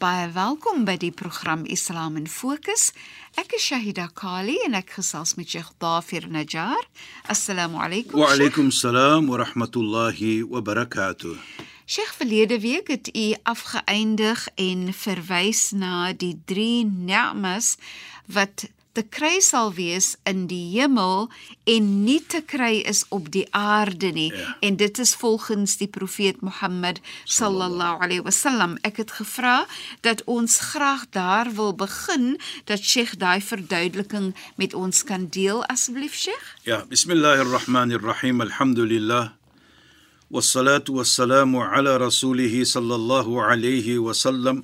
Baie welkom by die program Islam in Fokus. Ek is Shahida Kali en ek gesels met Sheikh Dafir Najjar. Assalamu alaykum. Wa alaykum salaam wa rahmatullahi wa barakatuh. Sheikh, verlede week het u afgeëindig en verwys na die drie ni'mas wat te kry sal wees in die hemel en nie te kry is op die aarde nie Ja. en dit is volgens die profeet Mohammed sallallahu alaihi wasallam ek het gevra dat ons graag daar wil begin dat Sheikh daai verduideliking met ons kan deel asseblief Sheikh Ja, bismillahir rahmanir rahim. Alhamdulillah. والصلاة والسلام على رسوله صلى الله عليه وسلم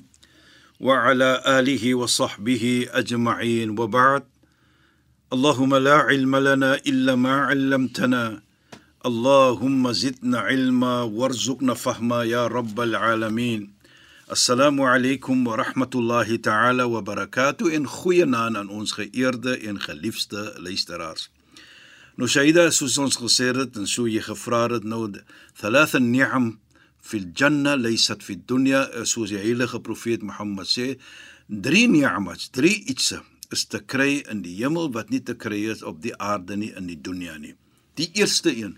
وعلى آله وصحبه أجمعين وبعد اللهم لا علم لنا إلا ما علمتنا اللهم زدنا علما وارزقنا فهما يا رب العالمين Assalamu alaykum wa rahmatullahi ta'ala wa barakatuh en goeienaand aan ons geëerde en geliefde luisteraars. Nou Shaida, soos ons gesê het en so jy gevra het nou thalatha ni'am fil janna laysat fid dunya soos die heilige profeet Mohammed sê, drie ni'amats, drie ietsse is te kry in die hemel wat nie te kry is op die aarde nie in die dunya nie. Die eerste een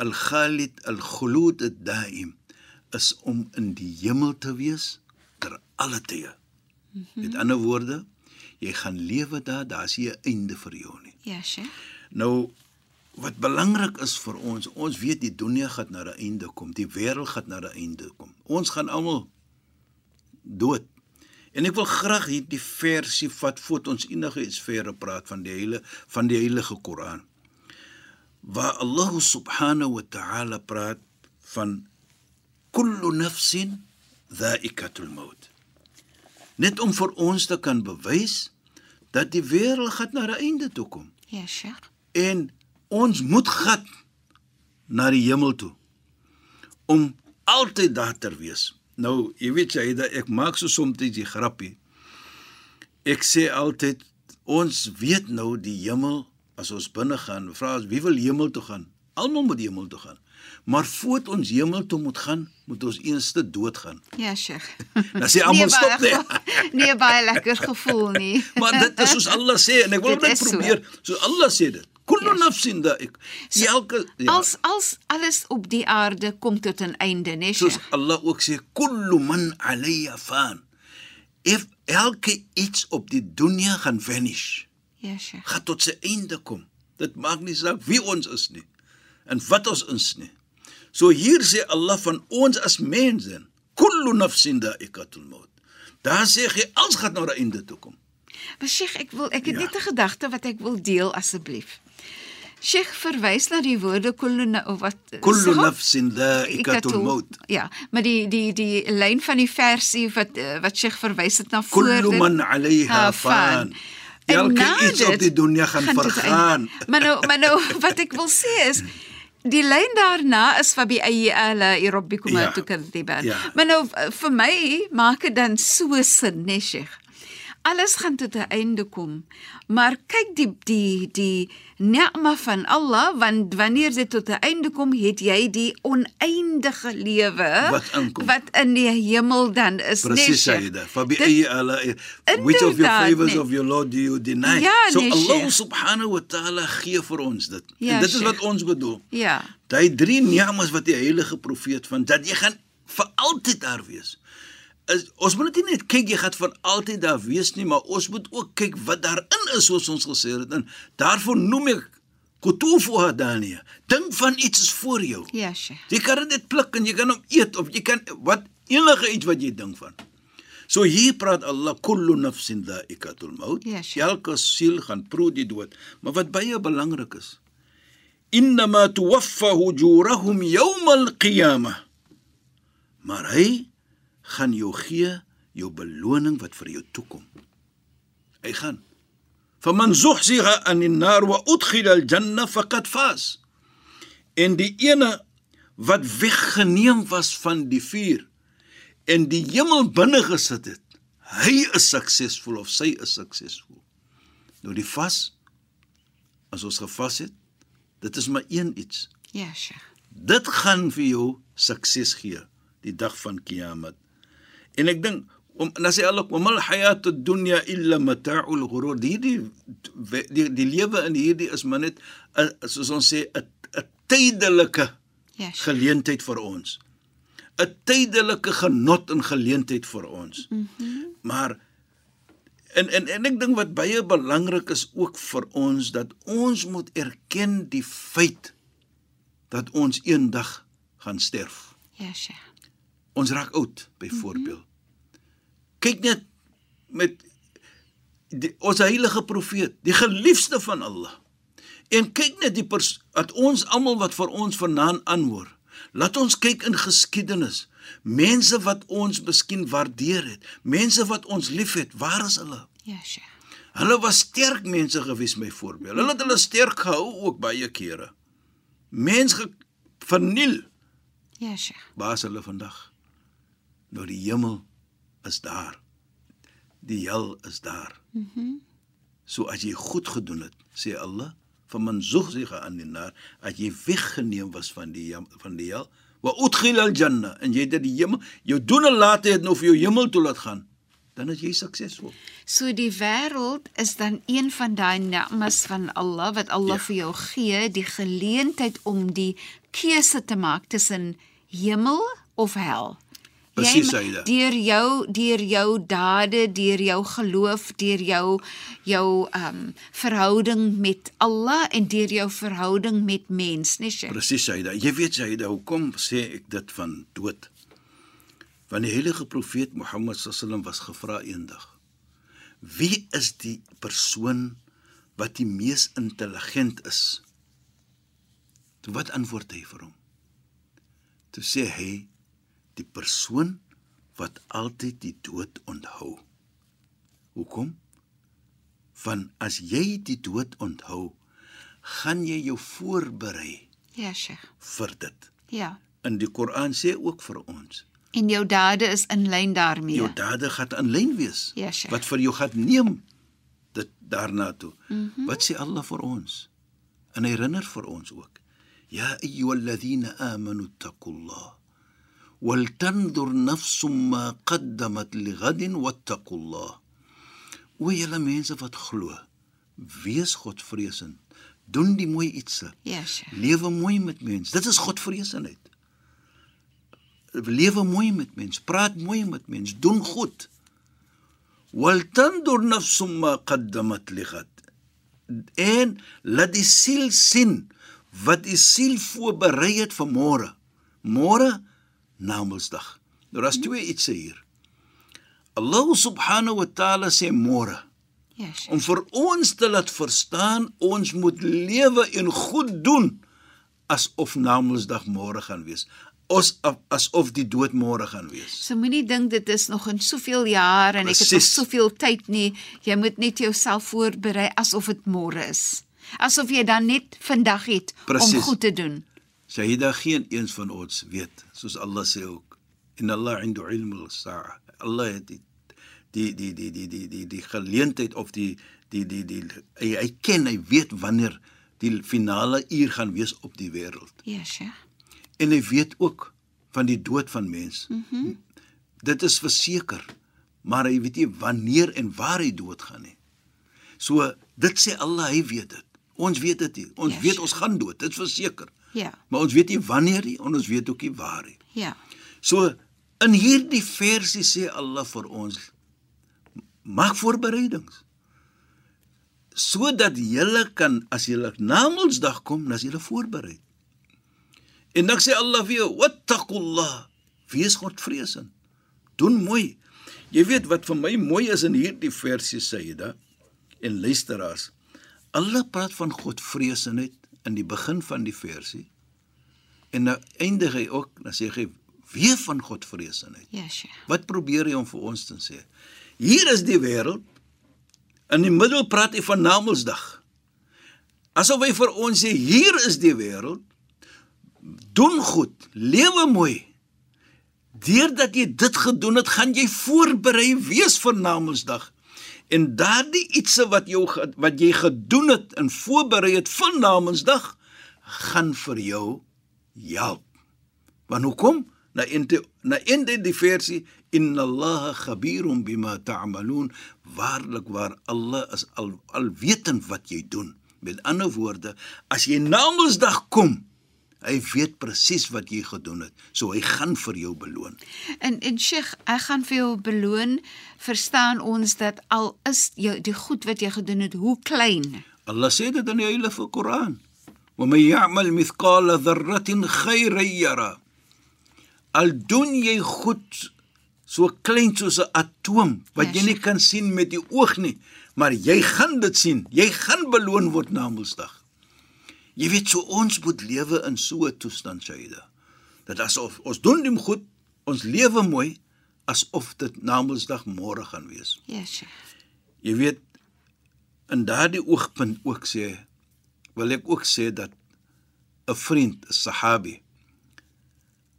al-Khalid al-Khulud ad-Daim is om in die hemel te wees ter alle tye. Mm -hmm. Met ander woorde, jy gaan lewe daar, daar's nie 'n einde vir jou nie. Ja Sheikh Nou wat belangrik is vir ons, ons weet die dunia gaan na 'n einde kom, die wêreld gaan na 'n einde kom. Ons gaan almal dood. En ek wil graag hierdie versie vat voor ons enige iets verder praat van die hele van die heilige Koran. Waar Allah subhanahu wa ta'ala praat van kullu nafsin dha'iqatul maut. Net om vir ons te kan bewys dat die wêreld gaan na 'n einde toe kom Ja Sheikh en ons moet gat na die hemel toe om altyd daar te wees. Nou, jy weet jy ek maak so soms die grappie. Ek sê altyd ons weet nou die hemel as ons binne gaan, vra ons wie wil hemel toe gaan? Almal moet hemel toe gaan. Maar voordat ons hemel toe moet gaan, moet ons eers doodgaan. Ja Sheikh Dan sê almal Nee, stop go- Nee baie lekker gevoel nie Maar dit is soos Allah sê en ek wil Dit net so. probeer. So Allah sê dit. Kullu Ja. nafsin da'iq. Elke ja. Als als alles op die aarde kom tot 'n einde, né, soos Sheikh? Allah ook sê kullu man alayya fan if elke iets op die dunia gaan vanish Ja, Sheikh. gaan tot sy einde kom dit maak nie saak wie ons is nie en wat ons is nie so hier sê Allah van ons as mense kullu nafsin da'iqatul maut daar sê hy alles gaan na 'n einde toe kom Maar Sheikh, ek wil ek het Ja. net 'n gedagte wat ek wil deel asseblief. Sheikh verwys na die woorde kullu na- of wat kullu Sahab? nafsin da'iqatul maut Ja, maar die die die lyn van die versie wat eh, wat Sheikh verwys het na voor kullu dit- man alayha Ah, fan elke iets op die dunia gaan dit vergaan Maar nou maar nou wat ek wil sê is Die lyn daarna is van bi ayyi ala rabbikum Ja. tukadiban. Ja. Maar nou v- vir my maak dit dan so sin, nee Sheikh. Alles gaan tot 'n einde kom. Maar kyk die die die ni'ma van Allah want wanneer dit tot 'n einde kom, het jy die oneindige lewe Wat inkom. wat in die hemel dan is, nee Presies. Sayyida. Fabi Dit- ayyi ala which of your favors nee. of your Lord do you deny? Ja, so nee, Allah Sheikh. subhanahu wa ta'ala gee vir ons dit. Ja, en dit is Sheikh. wat ons bedoel. Ja. Daai drie ni'mas wat die heilige profeet van dat jy gaan vir altyd daar wees. Is, ons moet nie net kyk jy gaan vir altyd daar wees nie, maar ons moet ook kyk wat daarin is soos ons gesê het. En daarvoor noem ek Kutufu hadania. Dink van iets is voor jou. Ja, Sheikh. Jy kan dit pluk en jy kan hom eet of jy kan wat enige iets wat jy dink van. So hier praat Allah kullu nafsin dha'iqatul maut. Ja, Sheikh. Elke siel gaan proe die dood. Maar wat baie belangrik is, innama tuwaffa ujurahum yawm al-qiyamah. Maar hy gaan jou gee jou beloning wat vir jou toekom. Hy gaan فمن زحزح عن النار وادخل الجنه فقد فاز en die ene wat weggeneem was van die vuur en die hemel binne gesit het hy is suksesvol of sy is suksesvol nou die vas as ons gevas het dit is maar een iets Ja, Sheikh. dit gaan vir jou sukses gee die dag van kiamat en ek dink om dan sê Allah wamal hayatud dunya illa mata'ul ghurur die die die, die lewe in hierdie is maar net soos ons sê 'n 'n tydelike Ja, Sheikh. geleentheid vir ons 'n tydelike genot en geleentheid vir ons mm -hmm. maar en en en ek dink wat baie belangrik is ook vir ons dat ons moet erken die feit dat ons eendag gaan sterf Ja, Sheikh. Ons raak oud byvoorbeeld mm -hmm. kyk net met die, ons heilige profeet die geliefde van Allah en kyk net die dat ons almal wat vir ons vanaand aanhoor laat ons kyk in geskiedenis mense wat ons miskien waardeer het mense wat ons liefhet waar is hulle Ja, Sheikh. Hulle was sterk mense gewees byvoorbeeld. Hulle het hulle sterk gehou ook baie kere. Mens ge verniel. Ja, Sheikh. Waar is hulle vandag? Nou die hemel is daar. Die hel is daar. Mhm. Mm so as jy goed gedoen het, sê Allah, van man zuhziga an die nar, as jy weggeneem was van die van die hel, wa udkhil al janna en jy het die hemel, jou doen en late het nou vir jou hemel toe laat gaan, dan is jy suksesvol. So die wêreld is dan een van daai ni'mas van Allah wat Allah ja. vir jou gee, die geleentheid om die keuse te maak tussen hemel of hel. Presies, Jy- Aida. Deur jou deur jou dade, deur jou geloof, deur jou jou ehm um, verhouding met Allah en deur jou verhouding met mens, nee Sheikh. Presies, Saida. Jy weet Saida, hoekom sê ek dit van dood? Want die heilige profeet Mohammed sallam was gevra eendag: "Wie is die persoon wat die mees intelligent is?" Toe wat antwoord hy vir hom? Toe sê hy: "Die persoon wat altyd die dood onthou." Hoekom? Want as jy die dood onthou, gaan jy jou voorberei Ja, Sheikh. vir dit. Ja. In die Koran sê ook vir ons, En jou dade is in lyn daarmee. jou dade gaan in lyn wees Ja, Sheikh. wat vir jou gaan neem dit daarna toe. Mm -hmm. Wat sê Allah vir ons? En herinner vir ons ook. Ya ayyuhalladhina amanu taqullah tandur nafsum ma qaddamat lighadin wattaqullah. O julle mense wat glo, wees Godvreesend. Doen die mooi ietsie. Ja, Sheikh. Lewe mooi met mense. Dit is Godvreesenheid. Lewe mooi met mense, praat mooi met mense, doen goed. Wal tandur nafsum ma qaddamat lighad. En laat die siel sien wat die siel voorberei het vir môre. Môre na Mondsdag. Nou daar's twee ietsie hier. Allah subhanahu wa ta'ala sê môre Sheikh. om vir ons te laat verstaan ons moet lewe en goed doen asof Namedsdag môre gaan wees. Ons asof die dood môre gaan wees. So moenie dink dit is nog in soveel jaar en ek het nog soveel tyd nie. Jy moet net jouself voorberei asof dit môre is. Asof jy dan net vandag het om Presies. goed te doen. Sayyida geen eens van ons weet soos Allah sê ook in Allah indu ilm al-sa'a. Allah het die die die die die die die, die geleentheid of die die die die, hy, hy ken hy weet wanneer die finale uur gaan wees op die wêreld. Ja, Sheikh. En hy weet ook van die dood van mens. Mm -hmm. Dit is verseker, maar hy weet nie wanneer en waar hy doodgaan nie. So dit sê Allah, hy weet dit. Ons weet dit nie. Ons Ja, weet ons gaan dood, dit is verseker. Ja. Maar ons weet nie wanneer nie en ons weet ook nie waar nie. Ja. So in hierdie versie sê Allah vir ons maak voorbereidings. sodat julle kan as julle na Mondsdag kom, dan is julle voorberei. En dan sê Allah vir jou: "Wattaqullah." Wees Godvreesend. Doen mooi. Jy weet wat vir my mooi is in hierdie versie Sayyida en luisteraars. Allah praat van Godvreesendheid in die begin van die versie. En nou eindig hy ook, dan sê hy: "Wees van Godvreesendheid." Ja, Sheikh. Wat probeer hy om vir ons te sê? Hier is die wêreld. In die middel praat hy van Namedsdag. Asof hy vir ons sê hier is die wêreld. Doen goed, lewe mooi. Deurdat jy dit gedoen het, gaan jy voorberei wees vir Namedsdag. En daardie ietsie wat jou wat jy gedoen het en voorberei het vir Namedsdag gaan vir jou help. Want hoekom? Na ente na ende die versie inna allaha khabirun bima ta'malun waarlik waar Allah is al alwetend wat jy doen. Met ander woorde, as jy Namedsdag kom, Hy weet presies wat jy gedoen het, so hy gaan vir jou beloon. En en Sheikh, ek gaan vir jou beloon. Verstaan ons dat al is jou die goed wat jy gedoen het, hoe klein. Allah sê dit in die Heilige Koran. "Wa may ya'mal mithqala dharratin khayran yara." Al doen jy goed so klein soos 'n atoom wat ja, jy nie kan sien met die oog nie, maar jy gaan dit sien. Jy gaan beloon word na Mondsdag. Jy weet so ons moet lewe in so 'n toestand, Shaida. Dat asof ons doen die goed, ons lewe mooi asof dit na Mondsdag môre gaan wees. Ja, Sheikh. Jy weet in daardie oogpunt ook sê wil ek ook sê dat 'n vriend, 'n Sahabi,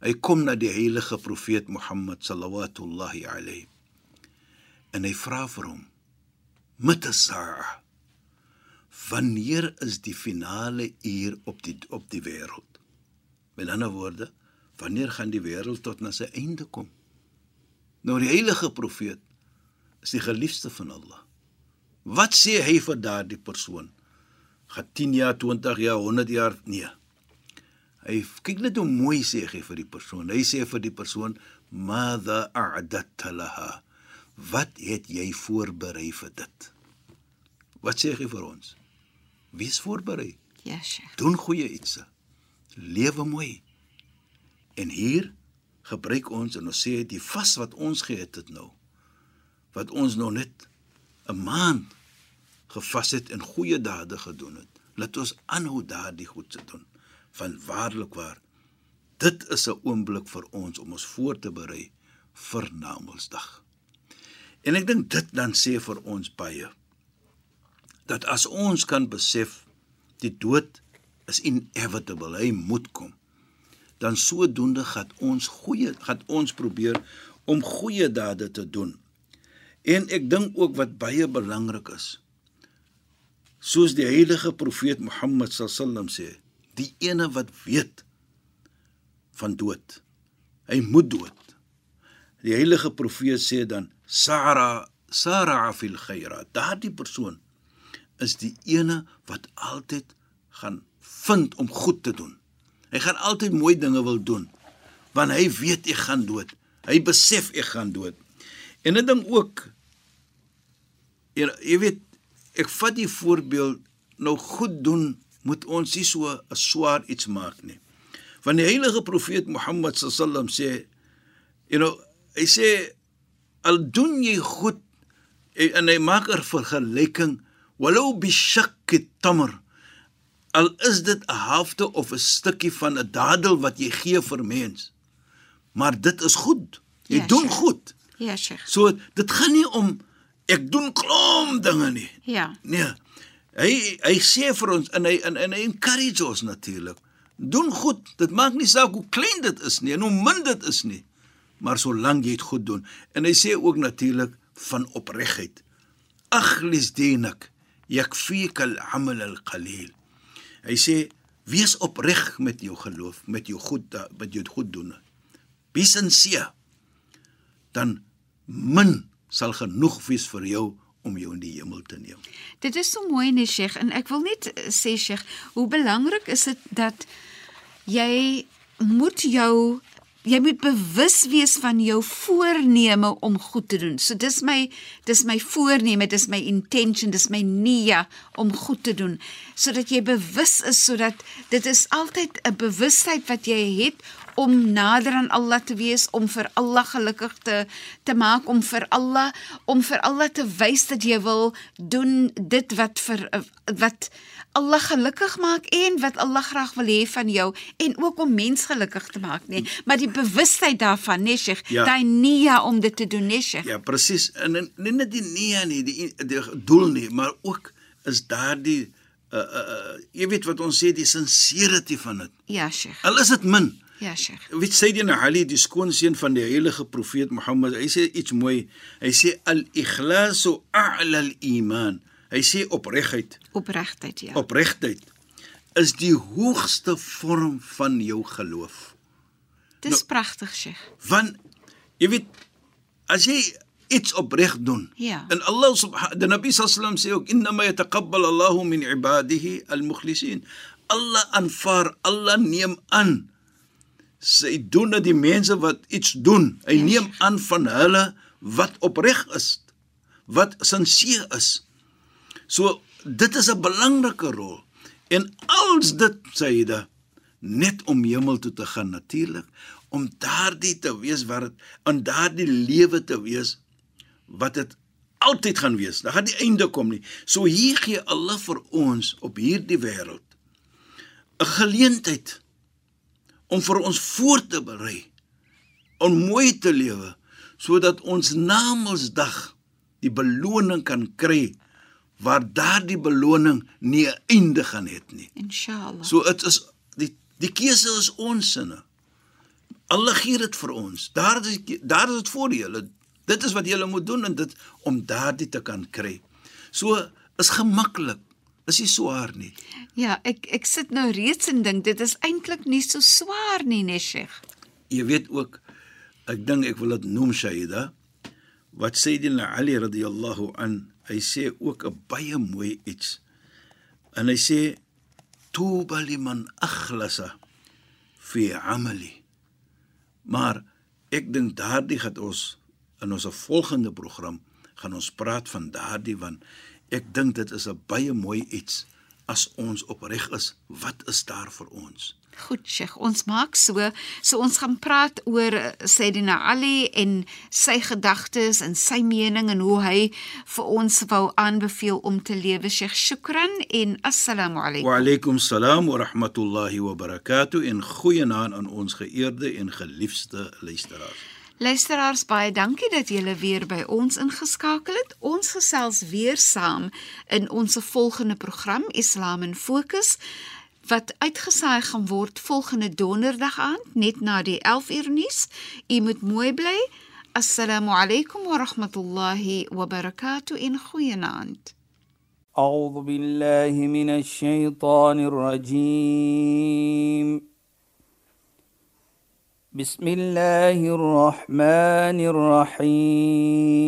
hy kom na die heilige profeet Mohammed sallallahu alayhi en hy vra vir hom: "Mata saa? Wanneer is die finale uur op die op die wêreld?" Met ander woorde, wanneer gaan die wêreld tot na sy einde kom? Nou die heilige profeet is die geliefde van Allah. Wat sê hy vir daardie persoon? Gaan 10 jaar, 20 jaar, 100 jaar? Nee. Hy kyk net hoe mooi sê hy vir die persoon. Hy sê vir die persoon: "Madha a'datta laha?" Wat het jy voorberei vir dit? Wat sê hy vir ons? Wees voorberei. Ja, Sheikh. Doen goeie iets. Lewe mooi. En hier gebruik ons en ons sê die vas wat ons gehet het nou wat ons nog net 'n maand gevas het en goeie dade gedoen het. Laat ons aanhou daardie goed te doen. Van waarlik waar dit is 'n oomblik vir ons om ons voor te berei vir Namedsdag. En ek dink dit dan sê vir ons baie dat as ons kan besef die dood is inevitable, hy moet kom. Dan sodoende gaan ons goeie gaan ons probeer om goeie dade te doen. En ek dink ook wat baie belangrik is. Soos die heilige profeet Mohammed sallam sê, die ene wat weet van dood, hy moet dood. Die heilige profeet sê dan Sara Sara fil khairat. Daardie persoon is die ene wat altyd gaan vind om goed te doen. Hy gaan altyd mooi dinge wil doen want hy weet ek gaan dood. Hy besef ek gaan dood. En 'n ding ook jy, jy weet ek vat die voorbeeld nou goed doen moet ons nie so 'n swaar iets maak nie. Want die heilige profeet Mohammed sallam sê you know hy sê al doen jy goed en hy maak 'n vergelyking walau bi shakki tamr al is dit 'n halfte of 'n stukkie van 'n dadel wat jy gee vir mens. Maar dit is goed. Jy Ja, doen Sheikh. goed. Ja, Sheikh. so dit gaan nie om ek doen klomp dinge nie. Ja. nee. Hy hy sê vir ons en hy en, en hy encourage ons natuurlik doen goed. Dit maak nie saak hoe klein dit is nie en hoe min dit is nie. Maar solank jy dit goed doen. En hy sê ook natuurlik van opregheid akhlis dinak yakfika al-amal al-qalil hy sê wees opreg met jou geloof met jou goed met jou goed doen be sincere. Dan min sal genoeg wees vir jou om jou in die hemel te neem. Dit is so mooi nee Sheikh en ek wil net eh, sê Sheikh, hoe belangrik is dit dat jy moet jou jy moet bewus wees van jou voorneme om goed te doen. So dis my dis my voorneme, dis my intention, dis my nia om goed te doen sodat jy bewus is sodat dit is altyd 'n bewustheid wat jy het om nader aan Allah te wees, om vir Allah gelukkig te te maak, om vir Allah om vir Allah te wys dat jy wil doen dit wat vir wat Allah gelukkig maak en wat Allah graag wil hê van jou en ook om mens gelukkig te maak, nee, maar die bewustheid daarvan, nee, Sheikh, Ja. daai nia om dit te doen, nee, Sheikh. Ja, presies. En nie net die nee nie, die die doel nie, maar ook is daardie uh, uh uh jy weet wat ons sê die sincerity van dit. Ja, Sheikh. Al is dit min. Ja, Sheikh. Weet Sayyidina Ali, die skoonseun van die heilige profeet Mohammed, hy sê iets mooi. Hy sê al-ikhlasu a'la al-iman. Hy sê opregheid, Opregtheid, ja. opregtheid is die hoogste vorm van jou geloof. Dis pragtig, Sheikh. Want jy weet as jy iets opreg doen. Ja. En Allah subhanahu die Nabi sallam sê ook inma yataqabbal Allahu min ibadihi al-mukhlisin. Allah aanvaar, Allah neem aan. Sy doen dit die mense wat iets doen. Hy Ja, neem aan van hulle wat opreg is, wat sinseer is. So dit is 'n belangrike rol. En als dit Saida net om hemel toe te gaan natuurlik om daardie te wees wat dit in daardie lewe te wees wat dit altyd gaan wees. Daar gaan die einde kom nie. So hier gee Allah vir ons op hierdie wêreld 'n geleentheid om vir ons voor te berei om mooi te lewe sodat ons na Mondsdag die beloning kan kry waar daardie beloning nie 'n einde gaan hê nie. Inshallah. So dit is die die keuse is ons sinne. Allah gee dit vir ons. Daar is daar is dit vir julle. Dit is wat julle moet doen en dit om daardie te kan kry. So is gemaklik. Is nie swaar nie. Ja, ek ek sit nou reeds en dink dit is eintlik nie so swaar nie, nee, Sheikh. Jy weet ook ek dink ek wil dit noem Shaida wat Sayyidina Ali radhiyallahu an hy sê ook 'n baie mooi iets. En hy sê tuba liman akhlasa fi amali. Maar ek dink daardie gaan ons in ons volgende program gaan ons praat van daardie want ek dink dit is 'n baie mooi iets as ons opreg is. Wat is daar vir ons? Goed, Sheikh, ons maak so, so ons gaan praat oor Sayyidina Ali en sy gedagtes en sy mening en hoe hy vir ons wou aanbeveel om te lewe. Sheikh, shukran en assalamu alaykum. Wa alaykum salaam wa rahmatullahi wa barakatuh en goeienaand aan ons geëerde en geliefde luisteraars. Luisteraars, baie dankie dat julle weer by ons ingeskakel het. Ons gesels weer saam in ons volgende program Islam in Fokus wat uitgesaai gaan word volgende donderdag aand net na die 11 uur nuus. U moet mooi bly. Assalamu alaykum wa rahmatullahi wa barakatuh in goeienaand. أعوذ بالله من الشيطان الرجيم بسم الله الرحمن الرحيم